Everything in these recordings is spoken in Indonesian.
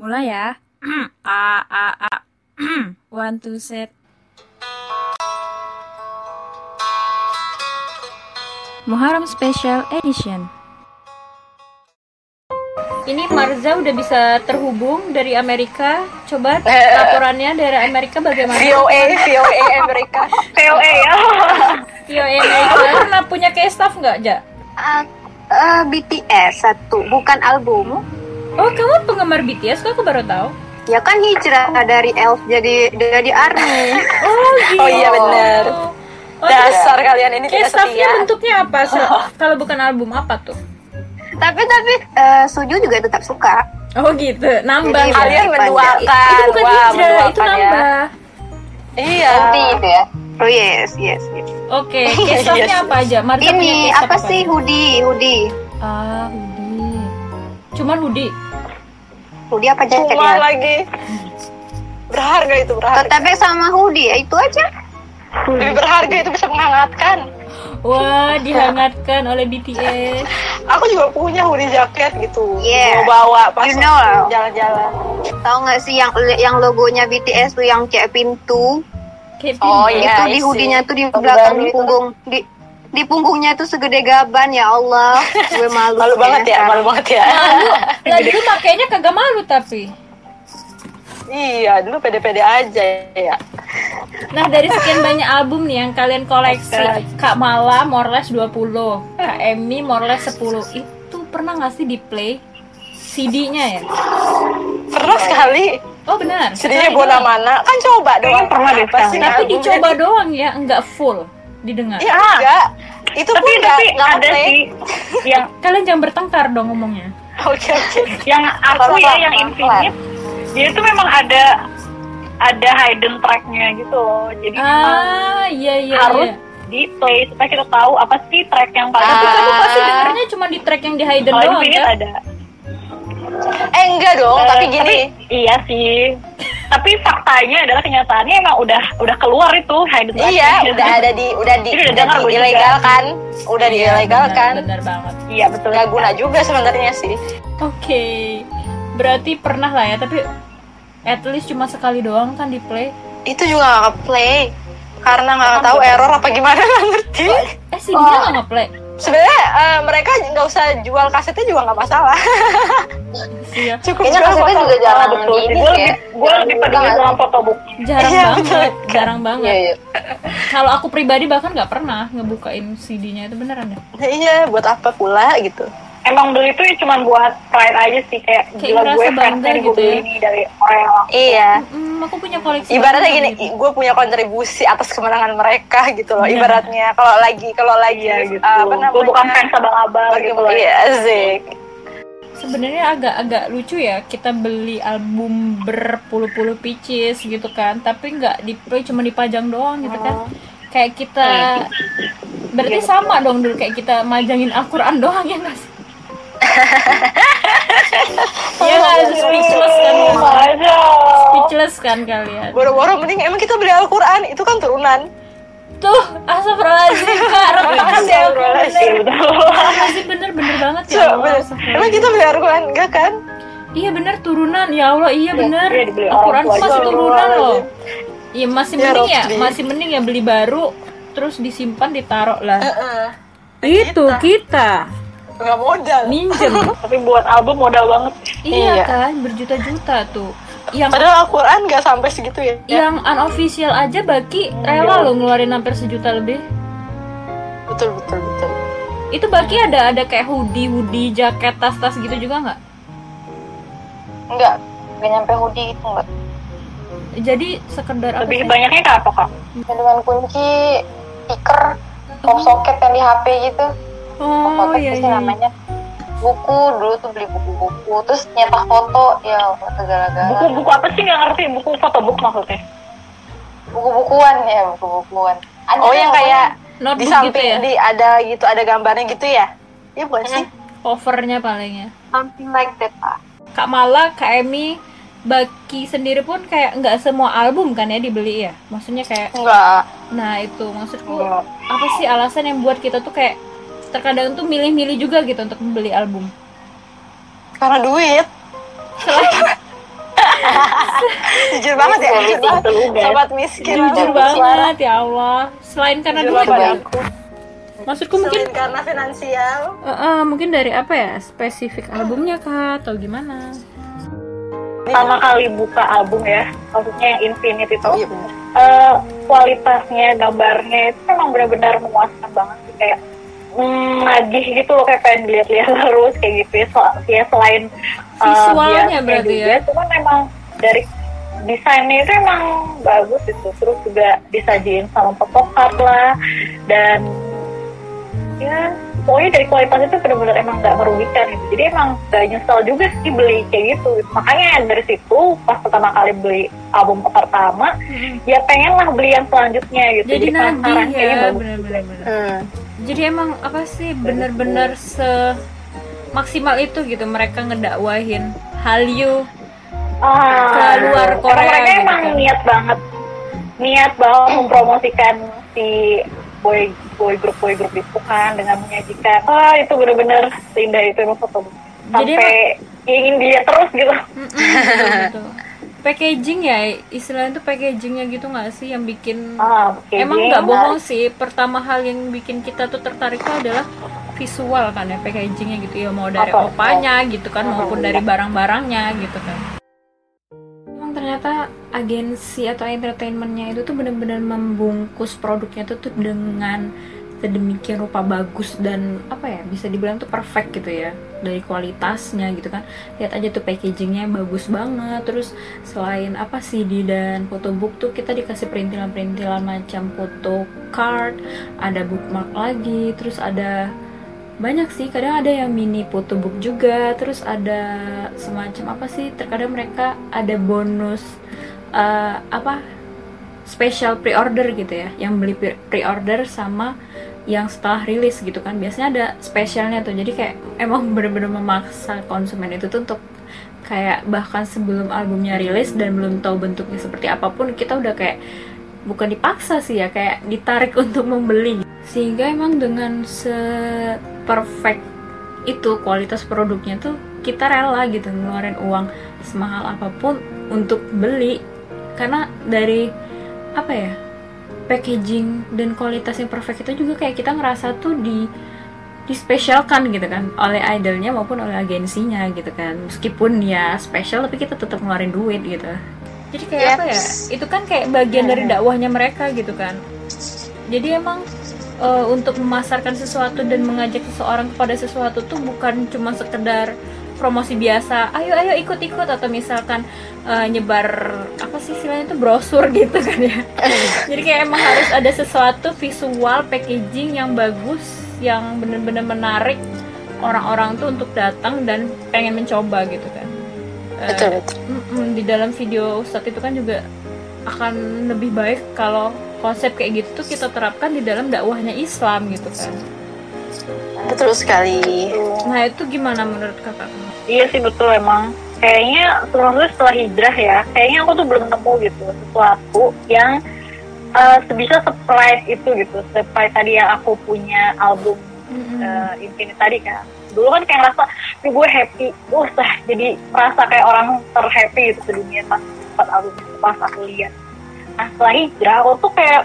Mulai ya. a a a. One two set. Muharram Special Edition. Ini Marza udah bisa terhubung dari Amerika. Coba laporannya dari Amerika bagaimana? VOA, VOA Amerika. VOA ya. VOA Amerika pernah punya kayak staff nggak, Ja? Uh, uh, BTS satu, bukan album. Oh, kamu penggemar BTS kok aku baru tahu. Ya kan hijrah dari Elf jadi jadi ARMY. Oh, gitu. Oh iya bener. Oh, Dasar kalian ini Kayak tidak staffnya setia. bentuknya apa? Se- Kalau bukan album apa tuh? tapi tapi uh, Suju juga tetap suka. Oh gitu, nambah. Jadi ya? Kalian Panjang. menduakan. itu bukan Wah, hijrah, itu ya. nambah. Iya. itu ya. Oh yes, yes, yes. Oke, staffnya Yes. apa aja? Punya Ini staff apa sih hoodie, hoodie. Ah, hoodie. Cuman hoodie. Hoodie apa Cuma jaketnya? lagi. Berharga itu berharga. Tetapi sama hoodie, ya itu aja. Lebih berharga itu bisa menghangatkan. Wah, dihangatkan oleh BTS. Aku juga punya hoodie jaket gitu. Yeah. Mau bawa pas You know jalan-jalan. Tahu nggak sih yang yang logonya BTS tuh yang kayak pintu? Kayak Oh, iya. itu di hoodie-nya tuh di belakang di punggung di di punggungnya tuh segede gaban ya Allah gue malu Malu banget ya, malu banget ya. Lah dulu makainya kagak malu tapi. iya, dulu pede-pede aja ya. Nah, dari sekian banyak album nih yang kalian koleksi, Kak Mala Morles 20, Kak Emi Morles 10. Itu pernah nggak sih di play CD-nya ya? Pernah sekali. Oh, benar. Sedihnya doang. mana? Kan coba doang. pernah deh sekali. Tapi dicoba doang ya, nggak full didengar. Iya enggak. Itu Tapi pun enggak tapi enggak ada play. sih yang Kalian jangan bertengkar dong ngomongnya. Oke oke. yang aku ya yang. Infinite dia itu memang ada ada hidden tracknya gitu loh. Jadi Ah, iya iya. harus iya. di play supaya kita tahu apa sih track yang paling Tapi Ah. kamu pasti dengernya cuma di track yang di hidden doang Infinite kan? ada. Eh enggak dong, Eh, tapi gini. iya sih. Tapi faktanya adalah kenyataannya emang udah udah keluar itu hidden. Iya, udah ada di udah di udah udah dengar gue juga. dilegalkan. Udah Iya, dilegalkan. Benar, benar banget. Iya betul. Nggak guna juga sebenarnya sih. Oke. Berarti pernah lah ya, tapi at least cuma sekali doang kan di play. Itu juga nggak play karena nggak tahu error apa gimana nggak ngerti. Eh, CD-nya nggak nge-play. Sebenarnya eh, mereka nggak usah jual kasetnya juga nggak masalah. Iya. Cukup Kayaknya kasetnya foto. juga jarang betul sih. ini Gue lebih ya. gue lebih peduli sama fotobook. Jarang Iya, banget, jarang banget. Iya, iya. Kalau aku pribadi bahkan nggak pernah ngebukain CD-nya itu beneran ya. Iya, buat apa pula gitu. Emang beli itu cuma buat pride aja sih kayak, Kayak gila gue fansnya gue gitu beli ya. ini dari orang yang langsung. Iya. Hmm, aku punya koleksi. Ibaratnya banget gini, gitu. gue punya kontribusi atas kemenangan mereka gitu loh. Ibaratnya kalau lagi kalau lagi Iya gitu. apa namanya? gue bukan fans abang-abang gitu loh. Iya, asik. Sebenarnya agak-agak lucu ya kita beli album berpuluh-puluh pieces gitu kan, tapi nggak di play cuma dipajang doang gitu kan. Kayak kita berarti sama dong dulu kayak kita majangin Al-Qur'an doang ya nggak sih? Iya nggak speechless kan Oh, kalian? aja. Speechless kan kalian? Boro-boro mending emang kita beli Al-Quran itu kan turunan. Tuh, astagfirullahaladzim kak, rekaman deh bener betul. Masih bener-bener banget ya Allah bener. Emang kita beli Al-Quran enggak kan? Iya bener turunan, ya Allah iya bener iya, orang Al-Quran tuh masih turunan loh Iya masih Ya, mending ya, masih mending ya beli baru Terus disimpan ditaruh lah Heeh. Itu kita, Enggak modal. minjem Tapi buat album modal banget. Iya Iya. kan, berjuta-juta tuh Yang Padahal Al-Quran enggak sampai segitu ya. yang unofficial aja Baki rela lo ngeluarin hampir sejuta lebih Betul betul betul. Itu Baki ada ada kayak hoodie, hoodie, jaket, tas-tas gitu juga nggak? enggak enggak nyampe hoodie itu enggak Jadi sekedar apa Lebih sih? banyaknya ke apa kak? dengan kunci speaker pop socket yang di HP gitu Oh iya sih iya namanya buku dulu tuh beli buku-buku terus nyetak foto ya segala-gala Buku-buku apa sih nggak ngerti? Buku fotobook maksudnya? buku-bukuan ya buku-bukuan Ada Oh yang kayak di gitu samping ya? di ada gitu ada gambarnya gitu ya? Iya bukan sih? Covernya paling ya something like that pak Kak Mala, Kak Emi, Baki sendiri pun kayak nggak semua album kan ya dibeli ya? Maksudnya kayak, Enggak. nah itu maksudku Enggak. apa sih alasan yang buat kita tuh kayak terkadang tuh milih-milih juga gitu untuk membeli album? Karena duit. jujur banget ya. Jujur banget. Sobat miskin. Jujur banget ya Allah. Selain karena Jujur duit. ya. aku. maksudku mungkin Selain karena finansial. Eh, eh, mungkin dari apa ya? Spesifik albumnya kah? Atau gimana? Pertama kali buka album ya. Maksudnya yang Infinite itu. Oh iya eh, kualitasnya gambarnya itu memang benar-benar memuaskan banget sih. Kayak mm, nagih gitu loh kayak pengen lihat-lihat terus kayak gitu ya, Sel- ya selain eh, Visualnya biasanya berarti juga, ya? cuman memang dari desainnya itu emang bagus itu. Terus juga disajiin sama photocard lah. Dan ya pokoknya dari kualitas itu benar-benar emang nggak merugikan gitu. Jadi emang gak nyesel juga sih beli kayak gitu. Makanya dari situ pas pertama kali beli album pertama ya pengen lah beli yang selanjutnya gitu. Jadi nagih kayaknya ya benar-benar hmm. Jadi emang apa sih benar-benar se maksimal itu gitu mereka ngedakwahin Hallyu ah, ke luar Korea mereka gitu emang kan. niat banget niat banget mempromosikan si boy boy group boy group itu kan dengan menyajikan ah itu benar-benar seindah itu emang foto Jadi sampai ingin dilihat terus gitu. Packaging ya istilahnya itu packagingnya gitu nggak sih yang bikin ah emang nggak bohong sih pertama hal yang bikin kita tuh tertarik itu adalah visual kan ya packagingnya gitu ya mau dari Apa? opanya gitu kan Hmm. maupun dari barang-barangnya gitu kan emang ternyata agensi atau entertainmentnya itu tuh benar-benar membungkus produknya tuh tuh dengan sedemikian rupa bagus dan apa ya bisa dibilang tuh perfect gitu ya dari kualitasnya gitu kan. Lihat aja tuh packagingnya bagus banget. Terus selain apa CD dan photobook tuh kita dikasih perintilan-perintilan macam photo card ada bookmark lagi terus ada banyak sih. Kadang ada yang mini photobook juga terus ada semacam apa sih terkadang mereka ada bonus eh, apa special pre-order gitu ya. Yang beli pre- pre-order sama yang setelah rilis gitu kan biasanya ada spesialnya tuh. Jadi kayak emang bener-bener memaksa konsumen itu tuh untuk kayak bahkan sebelum albumnya rilis dan belum tahu bentuknya seperti apa pun kita udah kayak bukan dipaksa sih ya kayak ditarik untuk membeli. Sehingga emang dengan se perfect itu kualitas produknya tuh kita rela gitu ngeluarin uang semahal apa pun untuk beli. Karena dari apa ya packaging dan kualitas yang perfect itu juga kayak kita ngerasa tuh di dispesialkan gitu kan oleh idolnya maupun oleh agensinya gitu kan. Meskipun ya spesial tapi kita tetap ngeluarin duit gitu. Jadi kayak apa ya itu kan kayak bagian dari dakwahnya mereka gitu kan. Jadi emang eh, untuk memasarkan sesuatu dan mengajak seseorang kepada sesuatu tuh bukan cuma sekedar promosi biasa ayo ayo ikut ikut atau misalkan eh, nyebar sih istilahnya itu brosur gitu kan ya jadi kayak emang harus ada sesuatu visual packaging yang bagus yang bener-bener menarik orang-orang tuh untuk datang dan pengen mencoba gitu kan Eh, betul di dalam video Ustadz itu kan juga akan lebih baik kalau konsep kayak gitu tuh kita terapkan di dalam dakwahnya Islam gitu kan. betul sekali Nah itu gimana menurut kakak? Iya sih betul emang. Kayaknya maksudnya setelah hijrah ya, kayaknya aku tuh belum nemu gitu sesuatu yang eh, sebisa sepride itu gitu. Sepride tadi yang aku punya album Mm-mm. eh, Infinite tadi kan. Dulu kan kayak ngerasa, "Duh, gue happy, wah sah jadi merasa kayak orang terhappy gitu sedunia pas pas album pas aku lihat. Nah setelah hijrah aku tuh kayak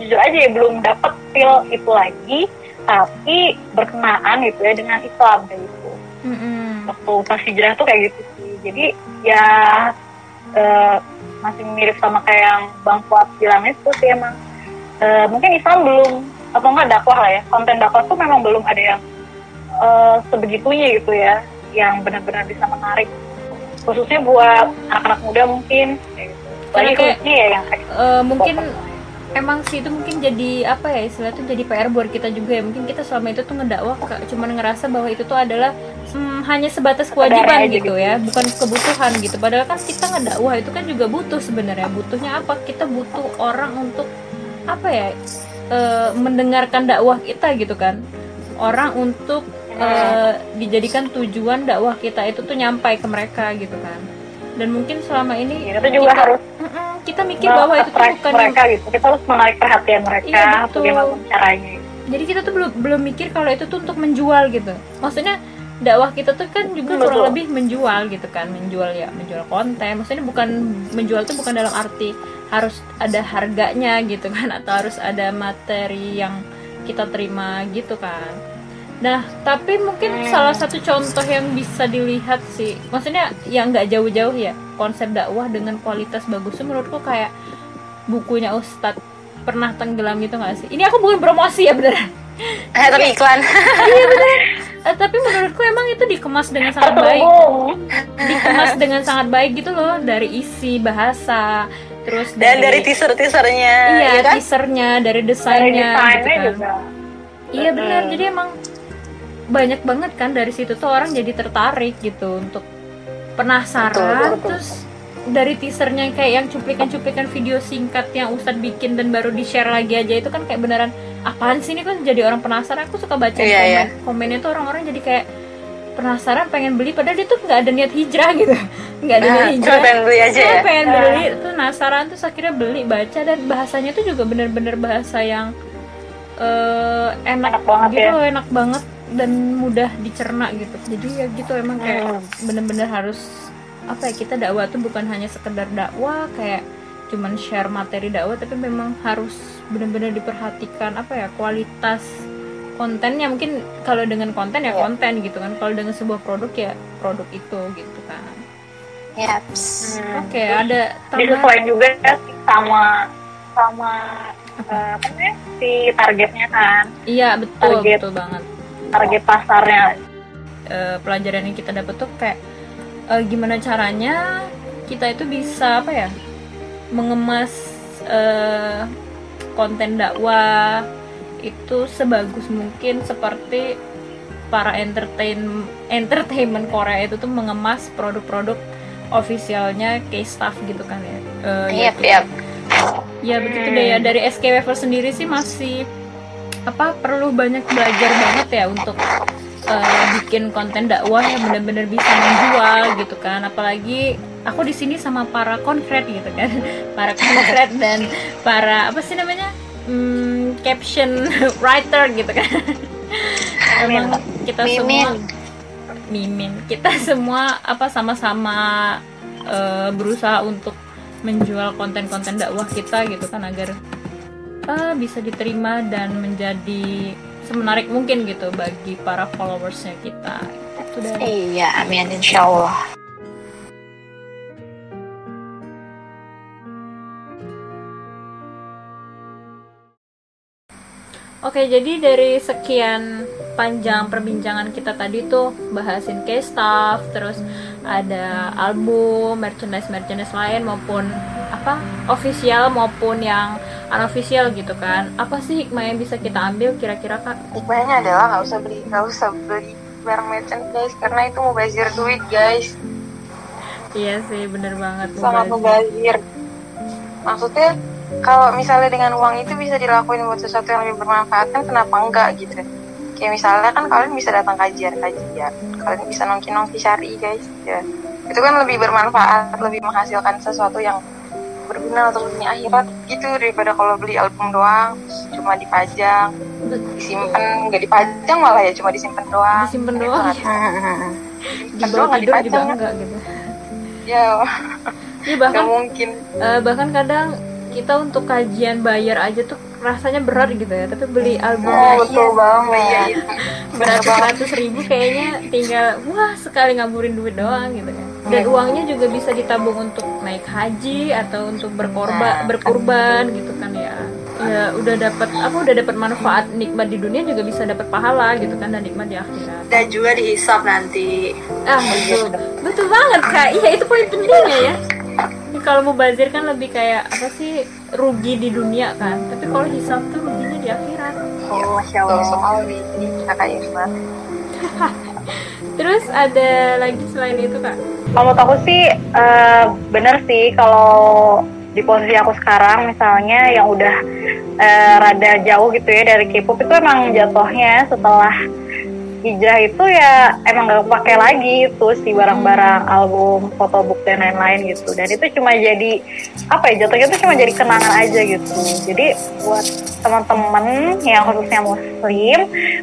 jujur aja ya belum dapet feel itu lagi, tapi berkenaan gitu ya dengan Islam kayak gitu Mm-mm. waktu pas hijrah tuh kayak gitu jadi ya eh, masih mirip sama kayak yang bang Fuad bilang itu sih emang. Eh, mungkin Islam belum atau enggak dakwah lah ya. Konten dakwah tuh memang belum ada yang eh, sebegitunya gitu ya yang benar-benar bisa menarik. Khususnya buat anak-anak muda mungkin. Kayak gitu. Lagi kayak- khususnya ya yang kayak Eh, mungkin emang sih itu mungkin jadi apa ya istilah itu jadi PR buat kita juga ya. Mungkin kita selama itu tuh ngedakwah cuman ngerasa bahwa itu tuh adalah hmm, hanya sebatas kewajiban gitu gitu. ya bukan kebutuhan gitu. Padahal kan kita ngedakwah itu kan juga butuh sebenarnya. Butuhnya apa? Kita butuh orang untuk apa ya eh, mendengarkan dakwah kita gitu kan. Orang untuk eh, dijadikan tujuan dakwah kita itu tuh nyampai ke mereka gitu kan. Dan mungkin selama ini ya, itu juga kita- harus kita mikir bahwa itu tuh bukan yang- mereka gitu. Kita harus menarik perhatian mereka Iya, betul. bagaimana caranya. Gitu. jadi kita tuh belum belum mikir kalau itu tuh untuk menjual gitu. Maksudnya dakwah kita tuh kan juga Betul. kurang lebih menjual gitu kan menjual ya menjual konten. Maksudnya bukan menjual tuh bukan dalam arti harus ada harganya gitu kan atau harus ada materi yang kita terima gitu kan. Nah tapi mungkin salah satu contoh yang bisa dilihat sih maksudnya yang nggak jauh-jauh ya konsep dakwah dengan kualitas bagus tuh menurutku kayak bukunya Ustadz pernah tenggelam gitu nggak sih? Ini aku bukan promosi ya beneran. Eh, tapi iklan. Eh, tapi menurutku emang itu dikemas dengan sangat baik dikemas dengan sangat baik gitu loh dari isi bahasa terus Dan dari teaser-teasernya, iya ya kan? teasernya dari Dari desainnya gitu desainnya kan juga. iya benar jadi emang banyak banget kan dari situ tuh orang jadi tertarik gitu untuk penasaran Betul, betul, betul. terus dari teasernya kayak yang cuplikan-cuplikan video singkat yang Ustadz bikin dan baru di share lagi aja itu kan kayak beneran apaan sih ini kan jadi orang penasaran aku suka baca Iya, komen iya. komennya tuh orang-orang jadi kayak penasaran pengen beli padahal dia tuh nggak ada niat hijrah gitu nggak ada niat Ah, hijrah pengen beli aja ya. pengen beli tuh penasaran terus akhirnya beli baca dan bahasanya tuh juga bener-bener bahasa yang eh, enak, Enak banget gitu ya. enak banget dan mudah dicerna gitu jadi ya gitu emang kayak Hmm. bener-bener harus apa ya kita dakwah tuh bukan hanya sekedar dakwah kayak cuman share materi dakwah tapi memang harus bener-bener diperhatikan apa ya kualitas kontennya mungkin kalau dengan konten ya Iya. konten gitu kan kalau dengan sebuah produk ya produk itu gitu kan Yaps. Hmm. oke ada tambahan Disesuaikan juga sih sama sama eh, apa namanya si targetnya kan, iya betul Target. betul banget target pasarnya. Eh, pelajaran yang kita dapat tuh kayak eh, gimana caranya kita itu bisa apa ya mengemas eh, konten dakwah itu sebagus mungkin seperti para entertain entertainment Korea itu tuh mengemas produk-produk ofisialnya K-Staff gitu kan ya. Eh, ya kita- yap. Ya begitu deh ya dari SKWF sendiri sih masih apa perlu banyak belajar banget ya untuk eh, bikin konten dakwah yang benar-benar bisa menjual gitu kan. Apalagi aku di sini sama para konkret gitu kan. Para konkret dan para apa sih namanya? Hmm, caption writer gitu kan. Emang kita semua mimin. Kita semua apa sama-sama eh, berusaha untuk menjual konten-konten dakwah kita gitu kan agar eh, bisa diterima dan menjadi semenarik mungkin gitu bagi para followersnya kita itu dari Iya, amin insya Allah. Oke, jadi dari sekian panjang perbincangan kita tadi tuh bahasin case staff, terus ada album, merchandise merchandise lain maupun apa official maupun yang unofficial gitu kan. Apa sih hikmah yang bisa kita ambil kira-kira kak? hikmahnya adalah nggak usah beli nggak usah beli barang merchandise karena itu mubazir duit guys Iya sih, bener banget. sangat mubazir maksudnya kalau misalnya dengan uang itu bisa dilakuin buat sesuatu yang lebih bermanfaat kan kenapa enggak gitu kayak misalnya kan kalian bisa datang kajian kajian kalian bisa nongki nongki syari guys ya itu kan lebih bermanfaat lebih menghasilkan sesuatu yang berguna untuk dunia akhirat gitu daripada kalau beli album doang cuma dipajang. Disimpan nggak dipajang malah ya cuma disimpan doang. Disimpan dibawa doang nggak tidur juga dipajang. enggak gitu. ya nggak bahkan mungkin. eh, bahkan kadang kita untuk kajian bayar aja tuh rasanya berat gitu ya, tapi beli album oh betul banget. Iya, iya. beratus ratus ribu kayaknya tinggal wah sekali ngaburin duit doang gitu kan dan uangnya juga bisa ditabung untuk naik haji atau untuk berkorban berkurban gitu kan ya. Ya udah dapat apa udah dapat manfaat nikmat di dunia juga bisa dapat pahala gitu kan dan nikmat di akhirat. Dan juga dihisap nanti. ah betul. betul banget kak. Iya itu poin pentingnya ya. Ini kalau mau bazir kan lebih kayak apa sih rugi di dunia kan. Tapi kalau hisap tuh ruginya di akhirat. Oh, masya Allah. soal di kakak Irma terus ada lagi selain itu kak Kalau aku sih eh, bener sih kalau di posisi aku sekarang misalnya yang udah eh, rada jauh gitu ya dari K-pop itu emang jatuhnya setelah hijrah itu ya emang gak pakai lagi itu si barang-barang album, fotobook dan lain-lain gitu. Dan itu cuma jadi apa ya jatuhnya itu cuma jadi kenangan aja gitu. Jadi buat teman-teman yang khususnya muslim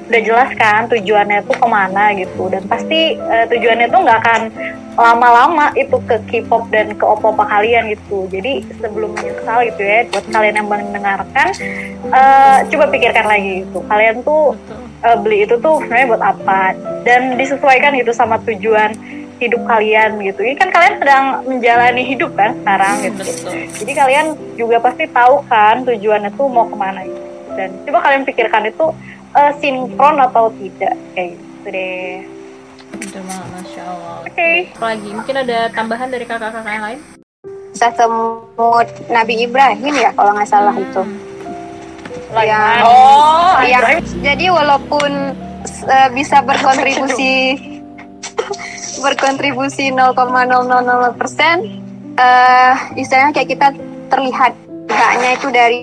udah jelas kan tujuannya itu ke mana gitu dan pasti eh, tujuannya itu nggak akan lama-lama itu ke K-pop dan ke opo-opa kalian gitu. Jadi sebelum menyesal gitu ya buat kalian yang mendengarkan eh, coba pikirkan lagi gitu. Kalian tuh eh, beli itu tuh sebenarnya buat apa dan disesuaikan gitu sama tujuan hidup kalian gitu. Ini kan kalian sedang menjalani hidup kan sekarang gitu. betul Jadi kalian juga pasti tahu kan tujuannya tuh mau ke mana gitu. Dan coba kalian pikirkan itu eh, sinkron atau tidak kayak gitu deh. masya allah Oke. Apa lagi mungkin ada tambahan dari kakak-kakak yang lain Bisa semut Nabi Ibrahim ya kalau nggak salah itu. Yang, Oh, yang Ibrahim. jadi walaupun eh, bisa berkontribusi berkontribusi 0,000 persen, eh istilahnya kayak kita terlihat pihaknya itu dari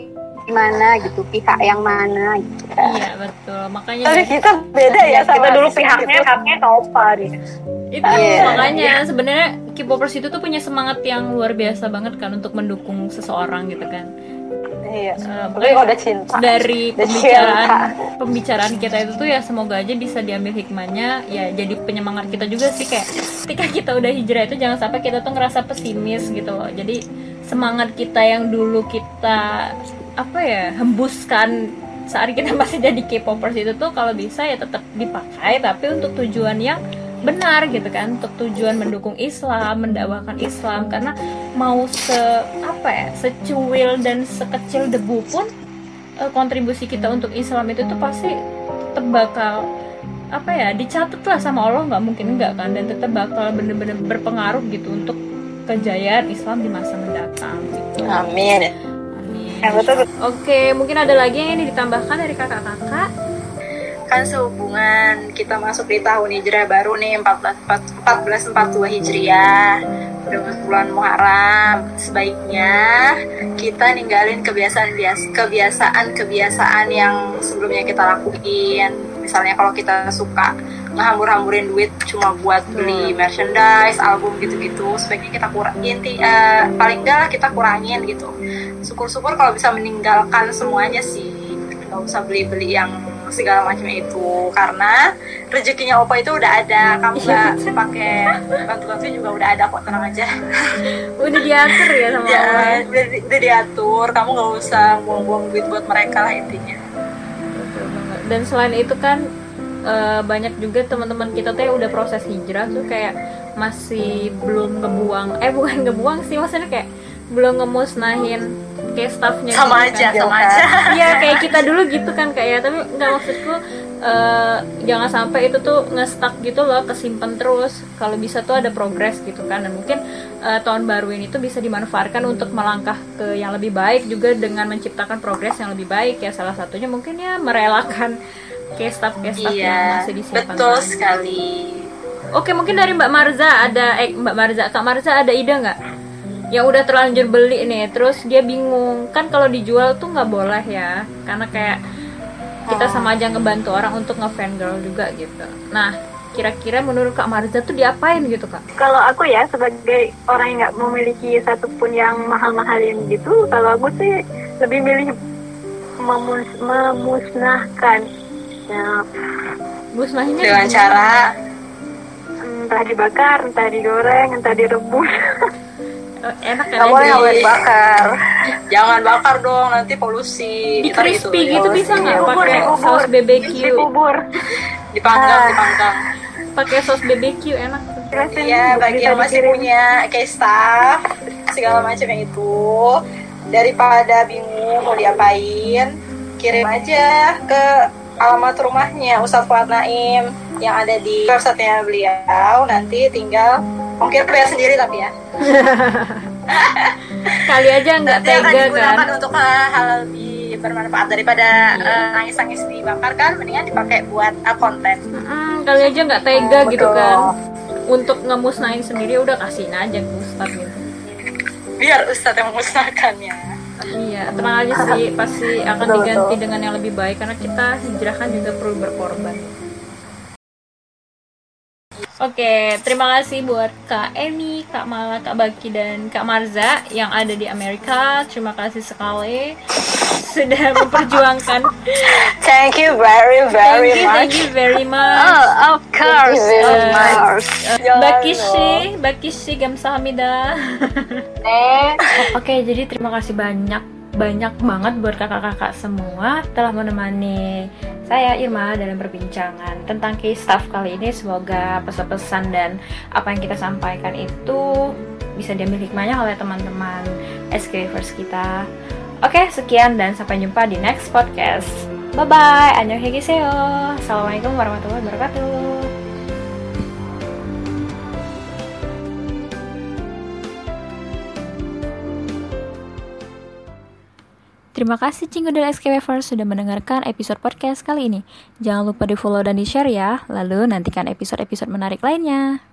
mana gitu, pihak yang mana gitu. iya betul makanya Tapi kita beda ya sama kita dulu pihaknya gitu. pihaknya Opa deh. itu Iya. makanya sebenarnya K-popers itu tuh punya semangat yang luar biasa banget kan untuk mendukung seseorang gitu kan Iya. Kalau udah cinta. dari Udah pembicaraan cinta. pembicaraan kita itu tuh ya semoga aja bisa diambil hikmahnya ya jadi penyemangat kita juga sih kayak ketika kita udah hijrah itu jangan sampai kita tuh ngerasa pesimis gitu loh jadi semangat kita yang dulu kita apa ya hembuskan saat kita masih jadi K-popers itu tuh kalau bisa ya tetap dipakai tapi untuk tujuan yang benar gitu kan untuk tujuan mendukung Islam mendakwakan Islam karena mau se apa ya secuil dan sekecil debu pun eh, kontribusi kita untuk Islam itu tuh pasti tetap bakal apa ya dicatat lah sama Allah nggak mungkin enggak kan dan tetap bakal bener-bener berpengaruh gitu untuk kejayaan Islam di masa mendatang gitu. Amin. Amin. Ya, betul. Oke, mungkin ada lagi yang ini ditambahkan dari kakak-kakak. Kan sehubungan kita masuk di tahun hijrah baru nih 14 1442 hijriah. Udah bulan Muharram sebaiknya kita ninggalin kebiasaan bias kebiasaan kebiasaan yang sebelumnya kita lakuin. Misalnya kalau kita suka ngehambur-hamburin duit cuma buat beli merchandise album gitu-gitu sebaiknya kita kurangin ti- eh, paling enggak kita kurangin gitu. Syukur-syukur kalau bisa meninggalkan semuanya sih. Nggak usah beli-beli yang segala macam itu karena rezekinya opa itu udah ada kamu nggak pakai bantu-bantu juga udah ada kok tenang aja Udah diatur ya sama ya Allah. ya? udah, udah diatur kamu nggak usah buang-buang duit buat mereka lah intinya. Dan selain itu kan eh, banyak juga teman-teman kita tuh yang udah proses hijrah tuh kayak masih belum ngebuang eh bukan ngebuang sih maksudnya kayak belum ngemusnahin kayak staffnya sama gitu aja kan. sama aja. Iya kayak kita dulu gitu kan kayak tapi nggak maksudku eh, jangan sampai itu tuh nge-stuck gitu loh kesimpan terus. Kalau bisa tuh ada progres gitu kan. Dan mungkin eh, tahun baru ini tuh bisa dimanfaatkan untuk melangkah ke yang lebih baik juga dengan menciptakan progres yang lebih baik ya. Salah satunya mungkin ya merelakan kayak staff kayak staff yang iya masih disimpan betul sekali. Oke mungkin dari Mbak Marza ada eh Mbak Marza Kak Marza ada ide nggak yang udah terlanjur beli nih terus dia bingung kan kalau dijual tuh nggak boleh ya karena kayak kita sama aja ngebantu orang untuk ngefan girl juga gitu nah kira-kira menurut Kak Marza tuh diapain gitu Kak Kalau aku ya sebagai orang yang nggak memiliki satupun yang mahal-mahalin gitu, kalau aku sih lebih milih memus memusnahkan. Ya, musnahinnya dengan gimana? cara entah dibakar, entah digoreng, entah direbus. Eh, enak kan Nggak boleh aja nggak boleh dibakar. jangan bakar dong nanti polusi. Di Ntar crispy gitu, gitu bisa nggak? Pakai saus BBQ Dikubur. dipanggang dipanggang. Pakai saus BBQ enak. Iya, bagi yang masih dikirim. punya case staff segala macamnya itu. Daripada bingung mau diapain, kirim aja ke alamat rumahnya Ustadz Fuad Naim yang ada di websitenya beliau. Nanti tinggal ongkir bayar sendiri tapi ya. kali aja nggak Nanti akan tega digunakan kan? untuk hal hal lebih bermanfaat daripada eh, nangis-nangis dibakar kan, mendingan dipakai buat eh, konten. Mm, kali aja nggak tega gitu kan. Untuk ngemusnahin sendiri udah kasihin aja ke Ustadz gitu. Biar Ustadz yang memusnahkannya. iya tenang aja sih pasti akan diganti dengan yang lebih baik karena kita hijrah kan juga perlu berkorban Oke, terima kasih buat Kak Emi, Kak Mala, Kak Baki, dan Kak Marza yang ada di Amerika. Terima kasih sekali sudah memperjuangkan. Thank you very Thank very you, thank much. you very much. Oh, of course, Thank you very of much. course. Ya, Bakishi, Bakishi, Gamsahamida. Eh, Oke, jadi terima kasih banyak banyak banget buat kakak-kakak semua telah menemani saya Irma dalam perbincangan tentang case staff kali ini. Semoga pesan-pesan dan apa yang kita sampaikan itu bisa diambil hikmahnya oleh teman-teman SKVers kita. Oke, sekian dan sampai jumpa di next podcast. Bye bye, annyeonghaseyo. Assalamualaikum warahmatullahi wabarakatuh. Terima kasih Cinggu dan SKWFers sudah mendengarkan episode podcast kali ini. Jangan lupa di follow dan di share ya. Lalu nantikan episode-episode menarik lainnya.